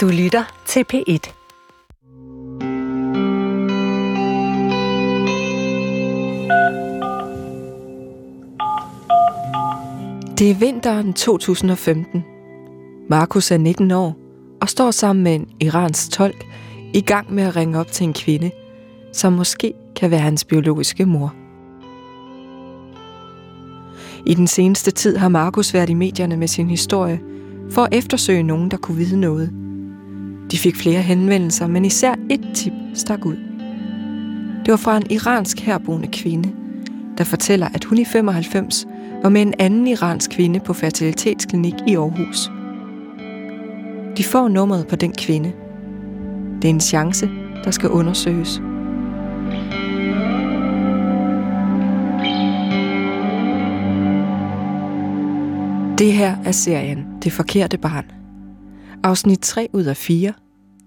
Du lytter til P1. Det er vinteren 2015. Markus er 19 år og står sammen med en iransk tolk i gang med at ringe op til en kvinde, som måske kan være hans biologiske mor. I den seneste tid har Markus været i medierne med sin historie for at eftersøge nogen, der kunne vide noget. De fik flere henvendelser, men især et tip stak ud. Det var fra en iransk herboende kvinde, der fortæller, at hun i 95 var med en anden iransk kvinde på fertilitetsklinik i Aarhus. De får nummeret på den kvinde. Det er en chance, der skal undersøges. Det her er serien Det forkerte barn. Afsnit 3 ud af 4.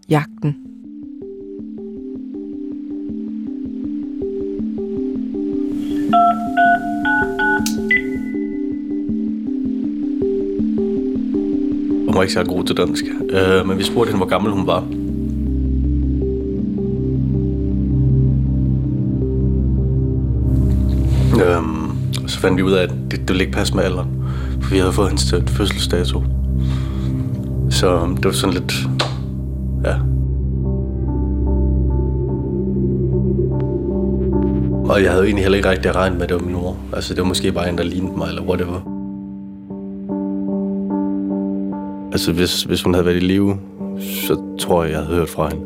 Jagten. Hun var ikke så god til dansk, øh, men vi spurgte hende, hvor gammel hun var. Øhm, så fandt vi ud af, at det, det ville ikke passe med alderen, for vi havde fået hendes fødselsdato. Så det var sådan lidt, ja. Og jeg havde egentlig heller ikke rigtig regnet med, at det var min mor. Altså det var måske bare en, der lignede mig, eller whatever. Altså, hvis, hvis hun havde været i live, så tror jeg, jeg havde hørt fra hende.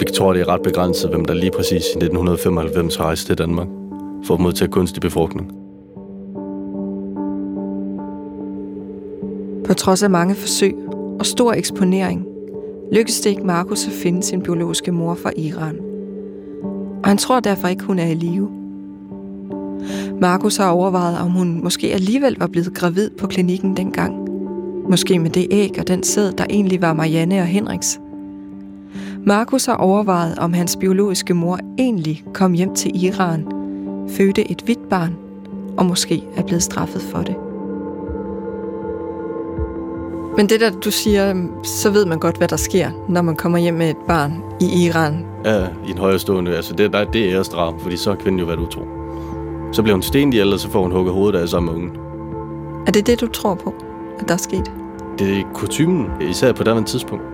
Jeg tror, det er ret begrænset, hvem der lige præcis i 1995 rejste til Danmark for at modtage kunstig befrugtning. På trods af mange forsøg og stor eksponering, lykkes det ikke Markus at finde sin biologiske mor fra Iran. Og han tror derfor ikke, hun er i live. Markus har overvejet, om hun måske alligevel var blevet gravid på klinikken dengang. Måske med det æg og den sæd, der egentlig var Marianne og Henriks. Markus har overvejet, om hans biologiske mor egentlig kom hjem til Iran, fødte et hvidt barn og måske er blevet straffet for det. Men det der, du siger, så ved man godt, hvad der sker, når man kommer hjem med et barn i Iran. Ja, i en højere stående. Altså, det, der, det er æresdrab, fordi så er kvinden jo været utro. Så bliver hun sten ihjel, og så får hun hugget hovedet af sammen med ungen. Er det det, du tror på, at der er sket? Det er kutumen, især på det tidspunkt.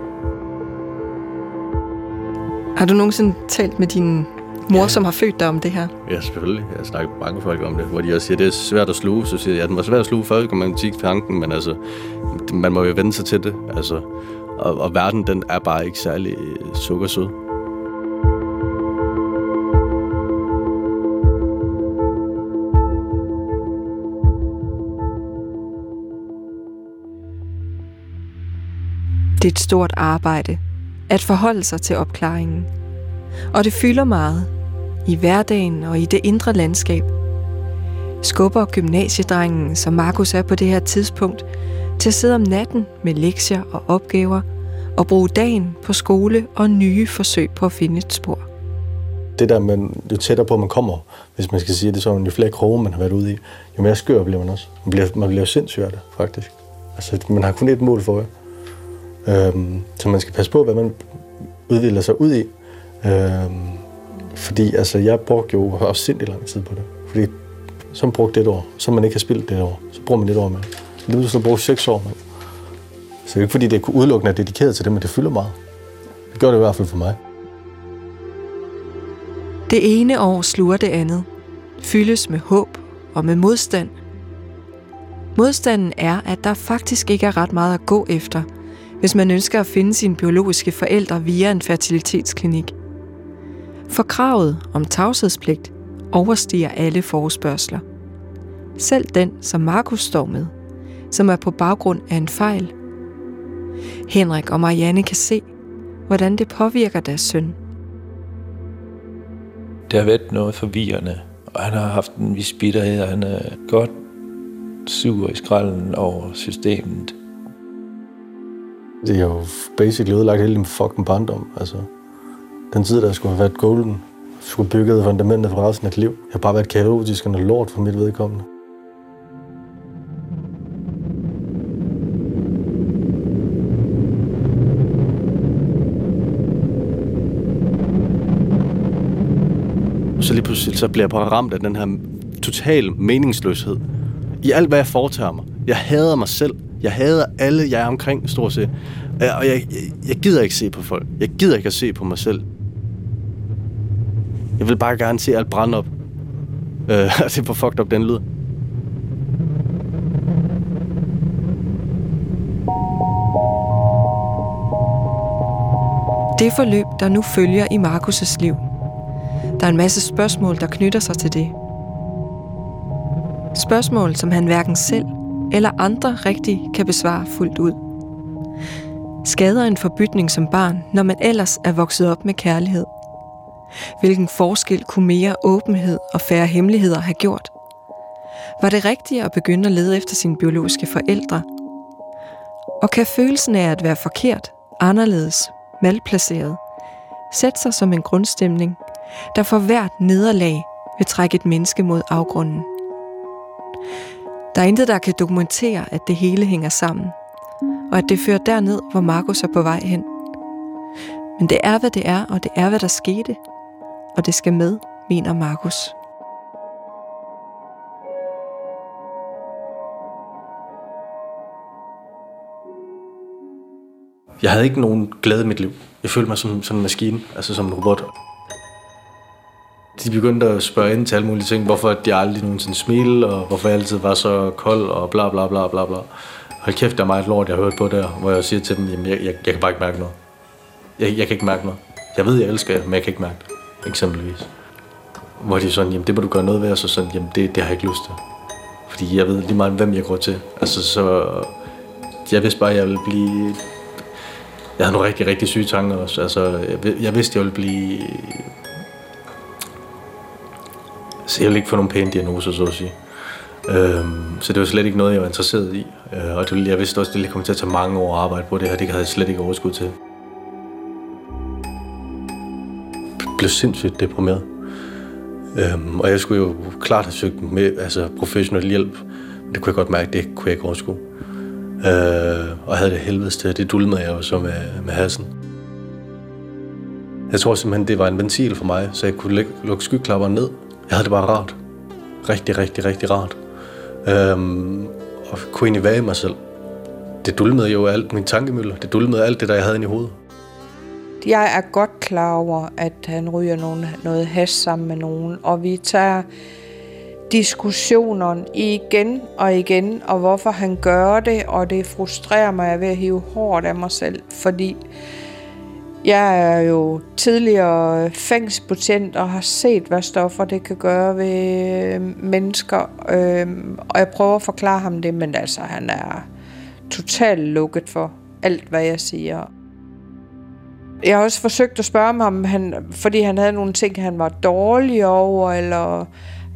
Har du nogensinde talt med din mor, ja. som har født dig om det her? Ja, selvfølgelig. Jeg snakker med mange folk om det, hvor de også siger, at det er svært at sluge. Så siger jeg, at den var svært at sluge før, kan man kigge tanken, men altså, man må jo vende sig til det. Altså, og, og verden, den er bare ikke særlig øh, sukkersød. Det er et stort arbejde at forholde sig til opklaringen. Og det fylder meget i hverdagen og i det indre landskab. Skubber gymnasiedrengen, som Markus er på det her tidspunkt, til at sidde om natten med lektier og opgaver og bruge dagen på skole og nye forsøg på at finde et spor. Det der, man, jo tættere på man kommer, hvis man skal sige det sådan, jo flere kroge man har været ude i, jo mere skør bliver man også. Man bliver, man bliver sindssyg af det, faktisk. Altså, man har kun et mål for det. Øhm, så man skal passe på, hvad man udvikler sig ud i. Øhm, fordi altså, jeg brugte jo også sindssygt lang tid på det. Fordi så man brugte det et år, så man ikke har spillet det år, så bruger man et år med det. Så det så bruge seks år med. Så det er ikke fordi, det er udelukkende er dedikeret til det, men det fylder meget. Det gør det i hvert fald for mig. Det ene år sluger det andet. Fyldes med håb og med modstand. Modstanden er, at der faktisk ikke er ret meget at gå efter – hvis man ønsker at finde sine biologiske forældre via en fertilitetsklinik. For kravet om tavshedspligt overstiger alle forespørgseler. Selv den, som Markus står med, som er på baggrund af en fejl. Henrik og Marianne kan se, hvordan det påvirker deres søn. Det har været noget forvirrende, og han har haft en vis bitterhed, og han er godt sur i skralden over systemet. Det er jo basically ødelagt hele din fucking barndom. Altså, den tid, der skulle have været golden, skulle bygge fundamentet for resten af liv. Jeg har bare været kaotisk og lort for mit vedkommende. så lige pludselig så bliver jeg bare ramt af den her total meningsløshed. I alt, hvad jeg foretager mig. Jeg hader mig selv. Jeg hader alle, jeg er omkring, stort set. Og jeg, jeg, jeg gider ikke se på folk. Jeg gider ikke at se på mig selv. Jeg vil bare gerne se alt brænde op. Øh, det er fucked up, den lyd. Det forløb, der nu følger i Markus' liv. Der er en masse spørgsmål, der knytter sig til det. Spørgsmål, som han hverken selv eller andre rigtig kan besvare fuldt ud. Skader en forbytning som barn, når man ellers er vokset op med kærlighed? Hvilken forskel kunne mere åbenhed og færre hemmeligheder have gjort? Var det rigtigt at begynde at lede efter sine biologiske forældre? Og kan følelsen af at være forkert, anderledes, malplaceret, sætte sig som en grundstemning, der for hvert nederlag vil trække et menneske mod afgrunden? Der er intet, der kan dokumentere, at det hele hænger sammen, og at det fører derned, hvor Markus er på vej hen. Men det er, hvad det er, og det er, hvad der skete, og det skal med, mener Markus. Jeg havde ikke nogen glæde i mit liv. Jeg følte mig som, som en maskine, altså som en robot. De begyndte at spørge ind til alle mulige ting, hvorfor jeg aldrig nogensinde smilede, og hvorfor jeg altid var så kold, og bla bla bla bla bla. Hold kæft, der er meget lort, jeg har hørt på der, hvor jeg siger til dem, jamen jeg, jeg, jeg kan bare ikke mærke noget. Jeg, jeg kan ikke mærke noget. Jeg ved, jeg elsker jer, men jeg kan ikke mærke det, eksempelvis. Hvor de er sådan, jamen det må du gøre noget ved, og så sådan, jamen det, det har jeg ikke lyst til. Fordi jeg ved lige meget, hvem jeg går til. Altså så, jeg vidste bare, at jeg ville blive jeg havde nogle rigtig, rigtig syge tanker også. Altså, jeg, jeg vidste, jeg ville blive... Så jeg ville ikke få nogen pæne diagnoser, så at sige. Øhm, så det var slet ikke noget, jeg var interesseret i. Øh, og det, jeg vidste også, at det kom til at tage mange år at arbejde på det her. Det havde jeg slet ikke overskud til. Blev sindssygt deprimeret. Øhm, og jeg skulle jo klart have søgt med altså professionel hjælp. Men det kunne jeg godt mærke, det kunne jeg ikke overskue. Øh, og havde det helvedes til. Det dulmede jeg jo så med, med hassen. Jeg tror simpelthen, det var en ventil for mig, så jeg kunne lukke skyklapperne ned. Jeg havde det bare rart. Rigtig, rigtig, rigtig rart. Øhm, og kunne egentlig være i mig selv. Det dulmede jo alt min tankemøller. Det dulmede alt det, der jeg havde inde i hovedet. Jeg er godt klar over, at han ryger nogen, noget has sammen med nogen, og vi tager diskussionen igen og igen, og hvorfor han gør det, og det frustrerer mig, at ved at hive hårdt af mig selv, fordi jeg er jo tidligere fængselsbetjent og har set, hvad stoffer det kan gøre ved øh, mennesker, øhm, og jeg prøver at forklare ham det, men altså, han er totalt lukket for alt, hvad jeg siger. Jeg har også forsøgt at spørge ham, han, fordi han havde nogle ting, han var dårlig over, eller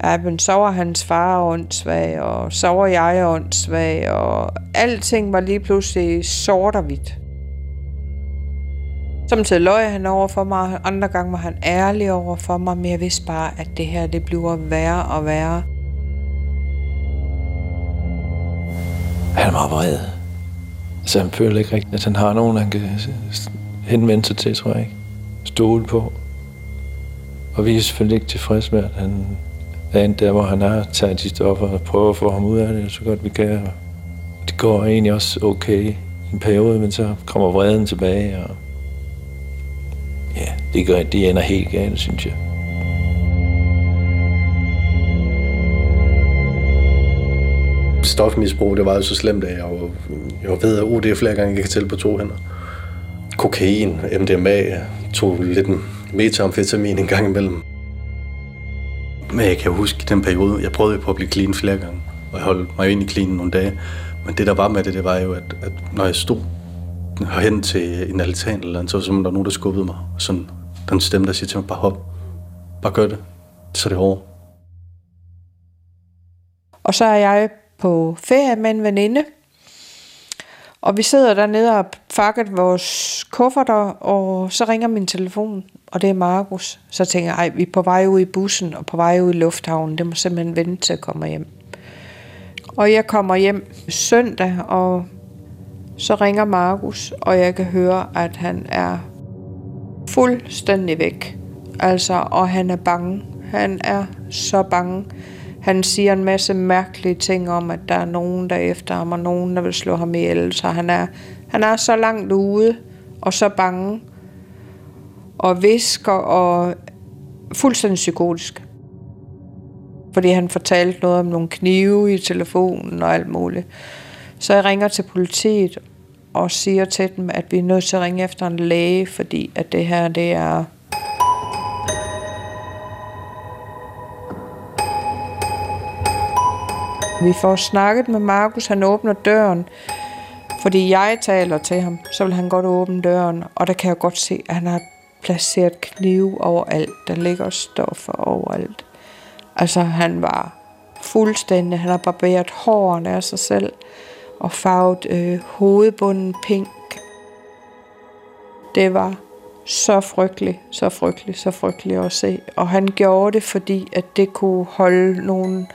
ja, men så var hans far åndssvag, og så var jeg åndssvag, og alting var lige pludselig sort og hvidt. Samtidig løg han over for mig, andre gange var han ærlig over for mig, men jeg vidste bare, at det her det bliver værre og værre. Han var vred. Så han føler ikke rigtigt, at han har nogen, han kan henvende sig til, tror jeg ikke. Stole på. Og vi er selvfølgelig ikke tilfredse med, at han er der, hvor han er, tager de stoffer og prøver at få ham ud af det så godt vi kan. Det går egentlig også okay i en periode, men så kommer vreden tilbage, og ja, det, gør, det ender helt galt, synes jeg. Stofmisbrug, det var jo så slemt, at jeg var, jeg var ved at uh, det er flere gange, jeg kan tælle på to hænder. Kokain, MDMA, tog lidt metamfetamin en gang imellem. Men jeg kan huske den periode, jeg prøvede på at blive clean flere gange, og jeg holdt mig ind i clean nogle dage. Men det der var med det, det var jo, at, at når jeg stod hen til en altan eller andet, så var det som, der var nogen, der skubbede mig. Og sådan, den stemme, der siger til mig, bare hop, bare gør det, så er det over. Og så er jeg på ferie med en veninde, og vi sidder dernede og pakker vores kufferter, og så ringer min telefon, og det er Markus. Så tænker jeg, ej, vi er på vej ud i bussen og på vej ud i lufthavnen. Det må simpelthen vente til at komme hjem. Og jeg kommer hjem søndag, og så ringer Markus, og jeg kan høre, at han er fuldstændig væk. Altså, og han er bange. Han er så bange. Han siger en masse mærkelige ting om, at der er nogen, der er efter ham, og nogen, der vil slå ham ihjel. Så han er, han er så langt ude, og så bange, og visker, og fuldstændig psykotisk. Fordi han fortalte noget om nogle knive i telefonen og alt muligt. Så jeg ringer til politiet og siger til dem, at vi er nødt til at ringe efter en læge, fordi at det her, det er Vi får snakket med Markus, han åbner døren, fordi jeg taler til ham, så vil han godt åbne døren, og der kan jeg godt se, at han har placeret knive overalt. Der ligger stoffer overalt. Altså, han var fuldstændig, han har barberet hårene af sig selv, og farvet øh, hovedbunden pink. Det var så frygteligt, så frygteligt, så frygteligt at se. Og han gjorde det, fordi at det kunne holde nogen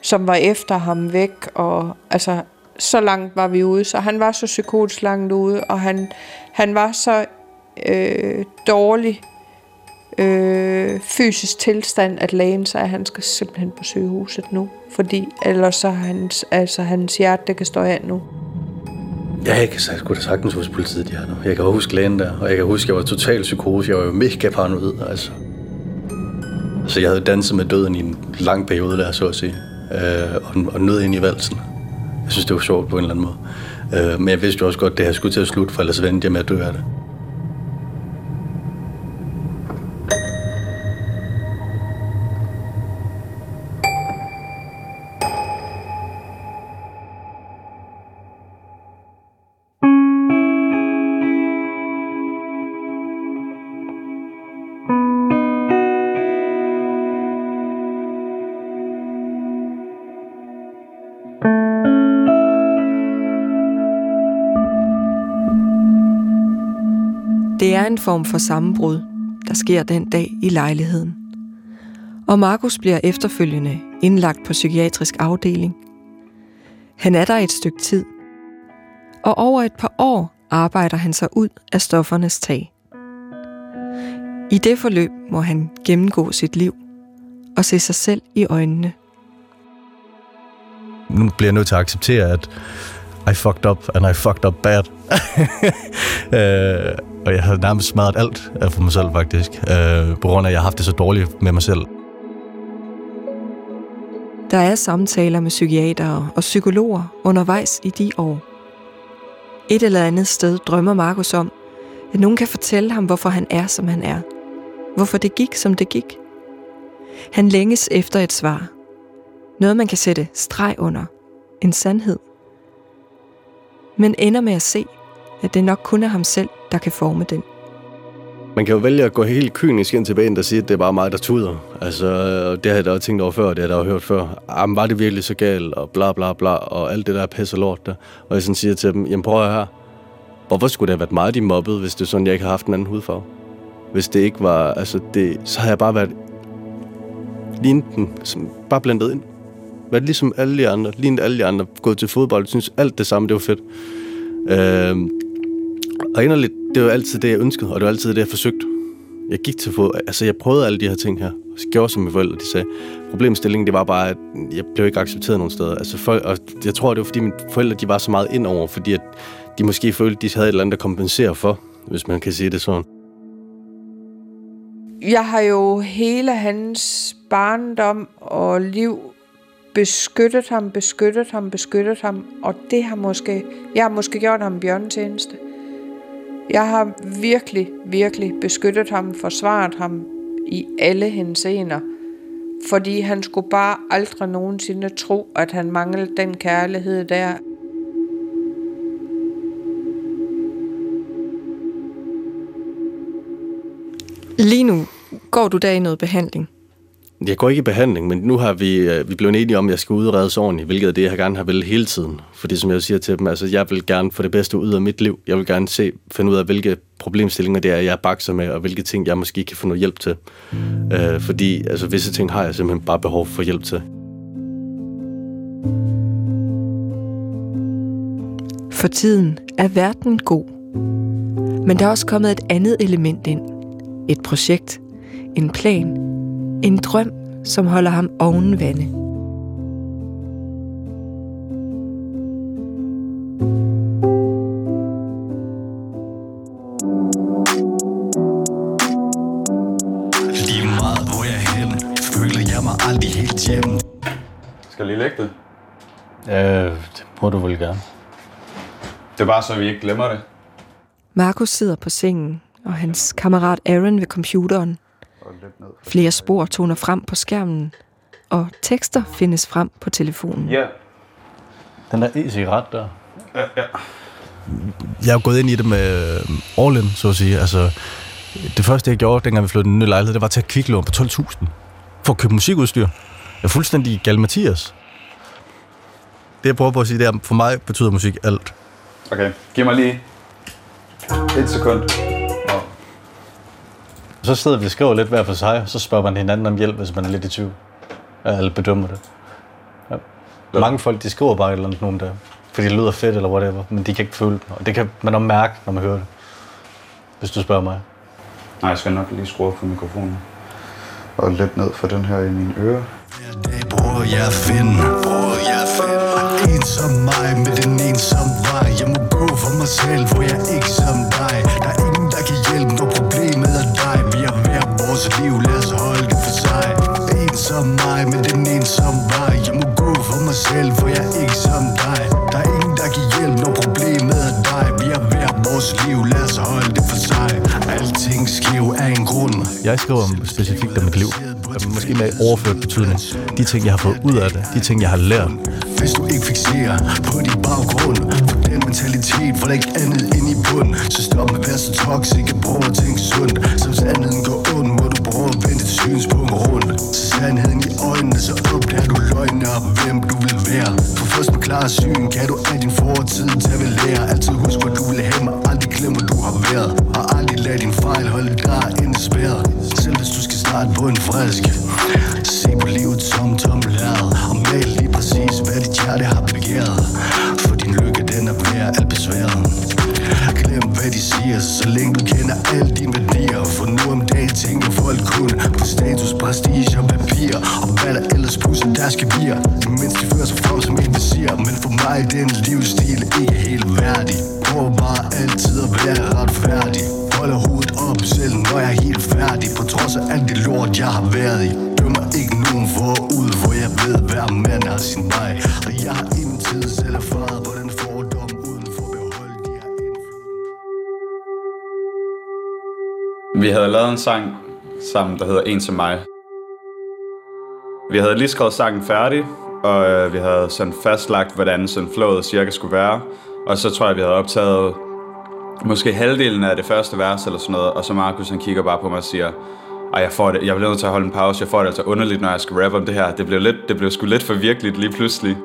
som var efter ham væk, og altså, så langt var vi ude, så han var så psykotisk langt ude, og han, han var så øh, dårlig øh, fysisk tilstand, at lægen sagde, at han skal simpelthen på sygehuset nu, fordi ellers så hans, altså, hans hjerte, det kan stå af nu. Ja, jeg kan sgu da sagtens huske politiet, de her nu. Jeg kan huske lægen der, og jeg kan huske, at jeg var totalt psykose. Jeg var jo mega paranoid, altså. Så jeg havde danset med døden i en lang periode der, så at sige øh, og, og nød ind i valsen. Jeg synes, det var sjovt på en eller anden måde. Øh, men jeg vidste jo også godt, at det her skulle til at slutte, for ellers vendte jeg med at dø af det. En form for sammenbrud, der sker den dag i lejligheden. Og Markus bliver efterfølgende indlagt på psykiatrisk afdeling. Han er der et stykke tid, og over et par år arbejder han sig ud af stoffernes tag. I det forløb må han gennemgå sit liv og se sig selv i øjnene. Nu bliver jeg nødt til at acceptere, at I fucked up, and I fucked up bad. øh, og jeg havde nærmest smadret alt af for mig selv, faktisk. Øh, på grund af, at jeg har haft det så dårligt med mig selv. Der er samtaler med psykiatere og psykologer undervejs i de år. Et eller andet sted drømmer Markus om, at nogen kan fortælle ham, hvorfor han er, som han er. Hvorfor det gik, som det gik. Han længes efter et svar. Noget, man kan sætte streg under. En sandhed. Men ender med at se, at det nok kun er ham selv, der kan forme den. Man kan jo vælge at gå helt kynisk ind til banen og sige, at det er bare mig, der tuder. Altså, det har jeg da også tænkt over før, det har jeg da hørt før. Jamen, var det virkelig så galt, og bla bla bla, og alt det der pisse lort der. Og jeg sådan siger til dem, jamen prøv at her. Hvorfor skulle det have været mig, de mobbede, hvis det er sådan, jeg ikke har haft en anden hudfarve? Hvis det ikke var, altså det, så har jeg bare været lignende, som bare blandet ind. Været ligesom alle de andre, lignet alle de andre, gået til fodbold, synes alt det samme, det var fedt. Øh, og inderligt, det var altid det, jeg ønskede, og det var altid det, jeg forsøgte. Jeg gik til fod, altså jeg prøvede alle de her ting her, og gjorde som mine forældre, de sagde. Problemstillingen, det var bare, at jeg blev ikke accepteret nogen steder. Altså, folk, og jeg tror, det var, fordi mine forældre, de var så meget ind over, fordi at de måske følte, de havde et eller andet at kompensere for, hvis man kan sige det sådan. Jeg har jo hele hans barndom og liv beskyttet ham, beskyttet ham, beskyttet ham, og det har måske, jeg har måske gjort ham bjørnetjeneste. Jeg har virkelig, virkelig beskyttet ham, forsvaret ham i alle henseender, fordi han skulle bare aldrig nogensinde tro, at han manglede den kærlighed der. Lige nu går du der i noget behandling. Jeg går ikke i behandling, men nu har vi, øh, vi blevet enige om, at jeg skal udredes ordentligt, hvilket er det, jeg gerne har vel hele tiden. Fordi som jeg siger til dem, altså jeg vil gerne få det bedste ud af mit liv. Jeg vil gerne se, finde ud af, hvilke problemstillinger det er, jeg bakser med, og hvilke ting, jeg måske kan få noget hjælp til. Øh, fordi altså, visse ting har jeg simpelthen bare behov for hjælp til. For tiden er verden god. Men der er også kommet et andet element ind. Et projekt. En plan en drøm, som holder ham oven vande. Lige meget hvor jeg er henne Føler jeg mig aldrig helt hjemme Skal jeg lige lægge det? Øh, det må du vel gerne. Det er bare så, vi ikke glemmer det. Markus sidder på sengen, og hans kammerat Aaron ved computeren. Flere spor toner frem på skærmen, og tekster findes frem på telefonen. Ja. Den der e-cigaret der. Ja, ja. Jeg er gået ind i det med øh, all in, så at sige. Altså, det første, jeg gjorde, dengang vi flyttede en ny lejlighed, det var at tage kviklån på 12.000 for at købe musikudstyr. Jeg er fuldstændig gal Mathias. Det, jeg prøver på at sige, det er, for mig betyder musik alt. Okay, giv mig lige et sekund. Så sidder vi og skriver lidt hver for sig, så spørger man hinanden om hjælp, hvis man er lidt i tvivl. Eller bedømmer det. Ja. Mange folk, de skriver bare et eller andet nogen der, fordi det lyder fedt eller whatever, men de kan ikke føle det. Og det kan man også mærke, når man hører det. Hvis du spørger mig. Nej, jeg skal nok lige skrue op for mikrofonen. Og lidt ned for den her i mine ører. Hver dag prøver jeg finde Prøver jeg at skriver om specifikt om mit liv. Måske med overført betydning. De ting, jeg har fået ud af det. De ting, jeg har lært. Hvis du ikke fixerer på din baggrund For den mentalitet, hvor der ikke andet ind i bund Så stop med at være så toxic og prøv at tænke sundt Så hvis sandheden går ondt, må du prøve at vende dit synspunkt rundt Så sandheden i øjnene, så opdager du løgne om, hvem du vil være For først med klar syn, kan du af din fortid tage ved lære Altid starte på Vi havde lavet en sang sammen, der hedder En til mig. Vi havde lige skrevet sangen færdig, og øh, vi havde sådan fastlagt, hvordan sådan flowet cirka skulle være. Og så tror jeg, vi havde optaget måske halvdelen af det første vers eller sådan noget, og så Markus han kigger bare på mig og siger, ej, jeg, får det, jeg bliver nødt til at holde en pause, jeg får det altså underligt, når jeg skal rappe om det her. Det blev, lidt, det blev sgu lidt for virkeligt lige pludselig.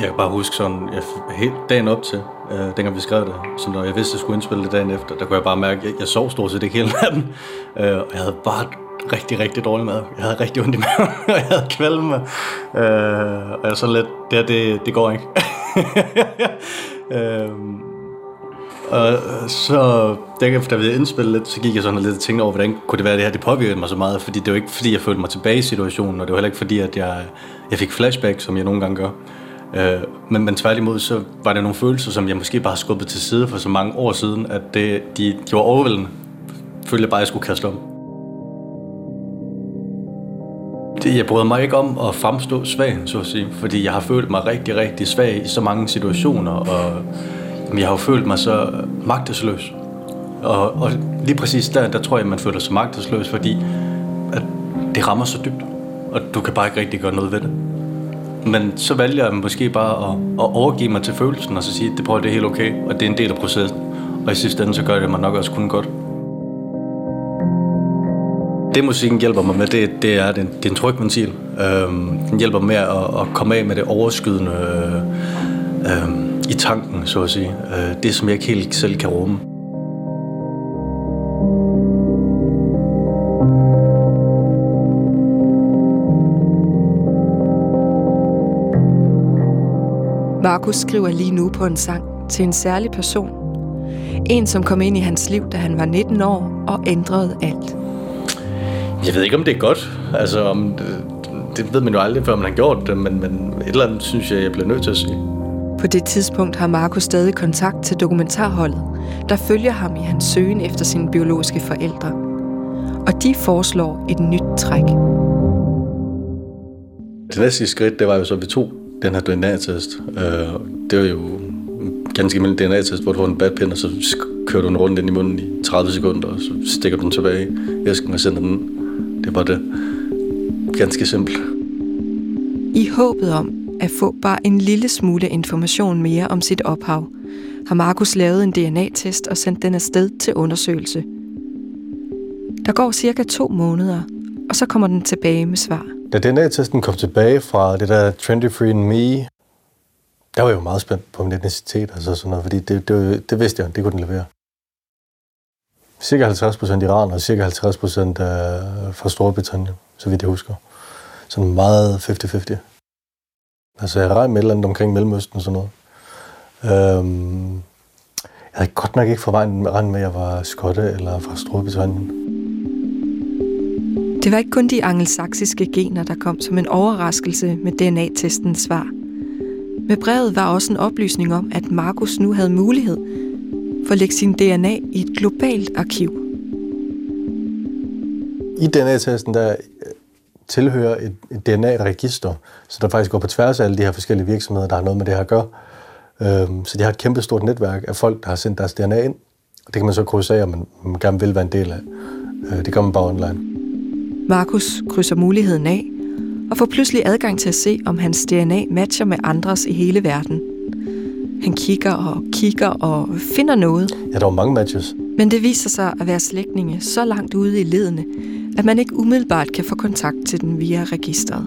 Jeg kan bare huske sådan, jeg, helt dagen op til, øh, dengang vi skrev det, så når jeg vidste, at jeg skulle indspille det dagen efter, der kunne jeg bare mærke, at jeg, jeg sov stort set ikke hele natten. Øh, og jeg havde bare rigtig, rigtig dårlig mad. Jeg havde rigtig ondt i maven, og jeg havde kvalme. Øh, og jeg er sådan lidt, det her, det, det går ikke. øh, og så, dengang da vi havde indspillet lidt, så gik jeg sådan lidt og tænkte over, hvordan kunne det være, at det her det påvirkede mig så meget. Fordi det var ikke fordi, jeg følte mig tilbage i situationen, og det var heller ikke fordi, at jeg, jeg fik flashback, som jeg nogle gange gør. Øh, men, men tværtimod, så var det nogle følelser, som jeg måske bare har skubbet til side for så mange år siden, at det, de, de var overvældende. Jeg følte bare, at jeg skulle kaste om. Det, jeg bryder mig ikke om at fremstå svag, så at sige, fordi jeg har følt mig rigtig, rigtig svag i så mange situationer, og jamen, jeg har jo følt mig så magtesløs. Og, og lige præcis der, der tror jeg, man føler sig magtesløs, fordi at det rammer så dybt, og du kan bare ikke rigtig gøre noget ved det. Men så vælger jeg måske bare at, at overgive mig til følelsen, og så sige, det prøver det er helt okay, og det er en del af processen. Og i sidste ende, så gør det mig nok også kun godt. Det musikken hjælper mig med, det, det er, det, det er en trykventil. Øhm, den hjælper med at, at komme af med det overskydende øh, øh, i tanken, så at sige. Øh, det, som jeg ikke helt selv kan rumme. Markus skriver lige nu på en sang til en særlig person. En, som kom ind i hans liv, da han var 19 år og ændrede alt. Jeg ved ikke, om det er godt. Altså, om det, det ved man jo aldrig, før man har gjort det, men, men et eller andet synes jeg, jeg bliver nødt til at sige. På det tidspunkt har Markus stadig kontakt til dokumentarholdet, der følger ham i hans søgen efter sine biologiske forældre. Og de foreslår et nyt træk. Det næste skridt, det var jo så, at vi tog den her DNA-test. Øh, det var jo ganske almindelig DNA-test, hvor du får en badpind, og så kører du den rundt ind i munden i 30 sekunder, og så stikker du den tilbage i æsken og sender den. Det var det. Ganske simpelt. I håbet om at få bare en lille smule information mere om sit ophav, har Markus lavet en DNA-test og sendt den afsted til undersøgelse. Der går cirka to måneder, og så kommer den tilbage med svar. Da DNA-testen kom tilbage fra det der 23 Me, der var jeg jo meget spændt på min etnicitet og så sådan noget, fordi det, det, det vidste jeg, det kunne den levere. Cirka 50 procent Iran og cirka 50 procent øh, fra Storbritannien, så vidt jeg husker. Sådan meget 50-50. Altså, jeg regnede med et eller andet omkring Mellemøsten og sådan noget. Øhm, jeg havde godt nok ikke forvejen med, at jeg var skotte eller fra Storbritannien. Det var ikke kun de angelsaksiske gener, der kom som en overraskelse med DNA-testens svar. Med brevet var også en oplysning om, at Markus nu havde mulighed for at lægge sin DNA i et globalt arkiv. I DNA-testen der øh, tilhører et, et DNA-register, så der faktisk går på tværs af alle de her forskellige virksomheder, der har noget med det her at gøre. Øhm, så de har et kæmpe stort netværk af folk, der har sendt deres DNA ind. Og det kan man så krydse af, om man, man gerne vil være en del af. Øh, det gør man bare online. Markus krydser muligheden af og får pludselig adgang til at se, om hans DNA matcher med andres i hele verden. Han kigger og kigger og finder noget. Ja, der var mange matches. Men det viser sig at være slægtninge så langt ude i ledene, at man ikke umiddelbart kan få kontakt til den via registret.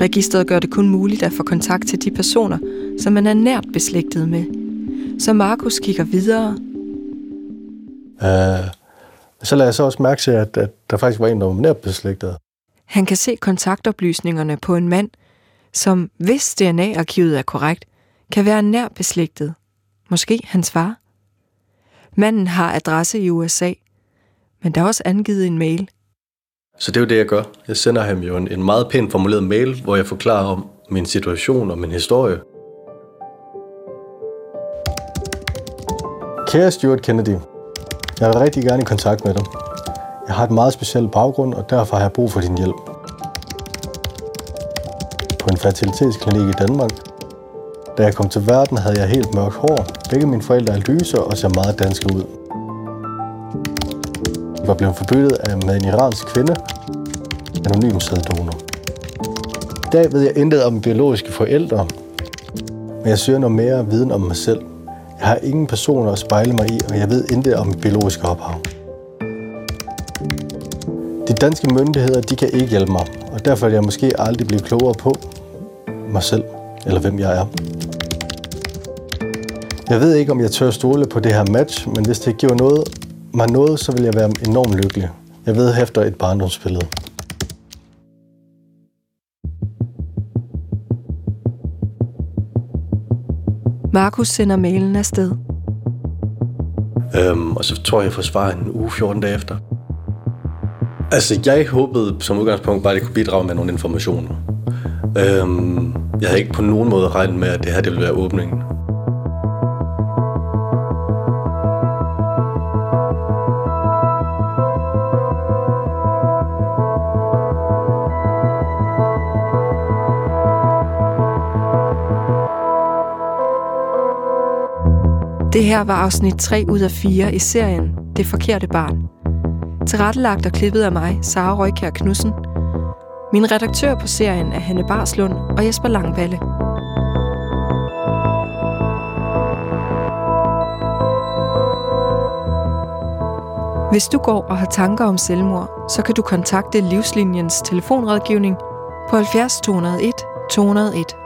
Registret gør det kun muligt at få kontakt til de personer, som man er nært beslægtet med. Så Markus kigger videre. Uh, så lader jeg så også mærke til, at, at der faktisk var en, der var nært beslægtet. Han kan se kontaktoplysningerne på en mand, som, hvis DNA-arkivet er korrekt, kan være nær beslægtet. Måske hans far. Manden har adresse i USA, men der er også angivet en mail. Så det er jo det, jeg gør. Jeg sender ham jo en, en meget pænt formuleret mail, hvor jeg forklarer om min situation og min historie. Kære Stuart Kennedy, jeg er rigtig gerne i kontakt med dig. Jeg har et meget specielt baggrund, og derfor har jeg brug for din hjælp. På en fertilitetsklinik i Danmark. Da jeg kom til verden, havde jeg helt mørkt hår. Begge mine forældre er lyse og ser meget danske ud. Jeg var blevet forbyttet af med en iransk kvinde, anonym sæddonor. I dag ved jeg intet om biologiske forældre, men jeg søger noget mere viden om mig selv. Jeg har ingen personer at spejle mig i, og jeg ved intet om mit biologiske ophav. De danske myndigheder de kan ikke hjælpe mig, og derfor er jeg måske aldrig blive klogere på mig selv, eller hvem jeg er. Jeg ved ikke, om jeg tør stole på det her match, men hvis det giver noget, mig noget, så vil jeg være enormt lykkelig. Jeg ved efter et barndomsbillede. Markus sender mailen afsted. Øhm, og så tror jeg, jeg får svar en uge 14 dage efter. Altså, jeg håbede som udgangspunkt bare, at det kunne bidrage med nogle informationer. Øhm, jeg havde ikke på nogen måde regnet med, at det her det ville være åbningen. Her var afsnit 3 ud af 4 i serien Det Forkerte Barn. Tilrettelagt og klippet af mig, Sara Røykær Knudsen. Min redaktør på serien er Hanne Barslund og Jesper Langballe. Hvis du går og har tanker om selvmord, så kan du kontakte Livslinjens telefonrådgivning på 70 201 201.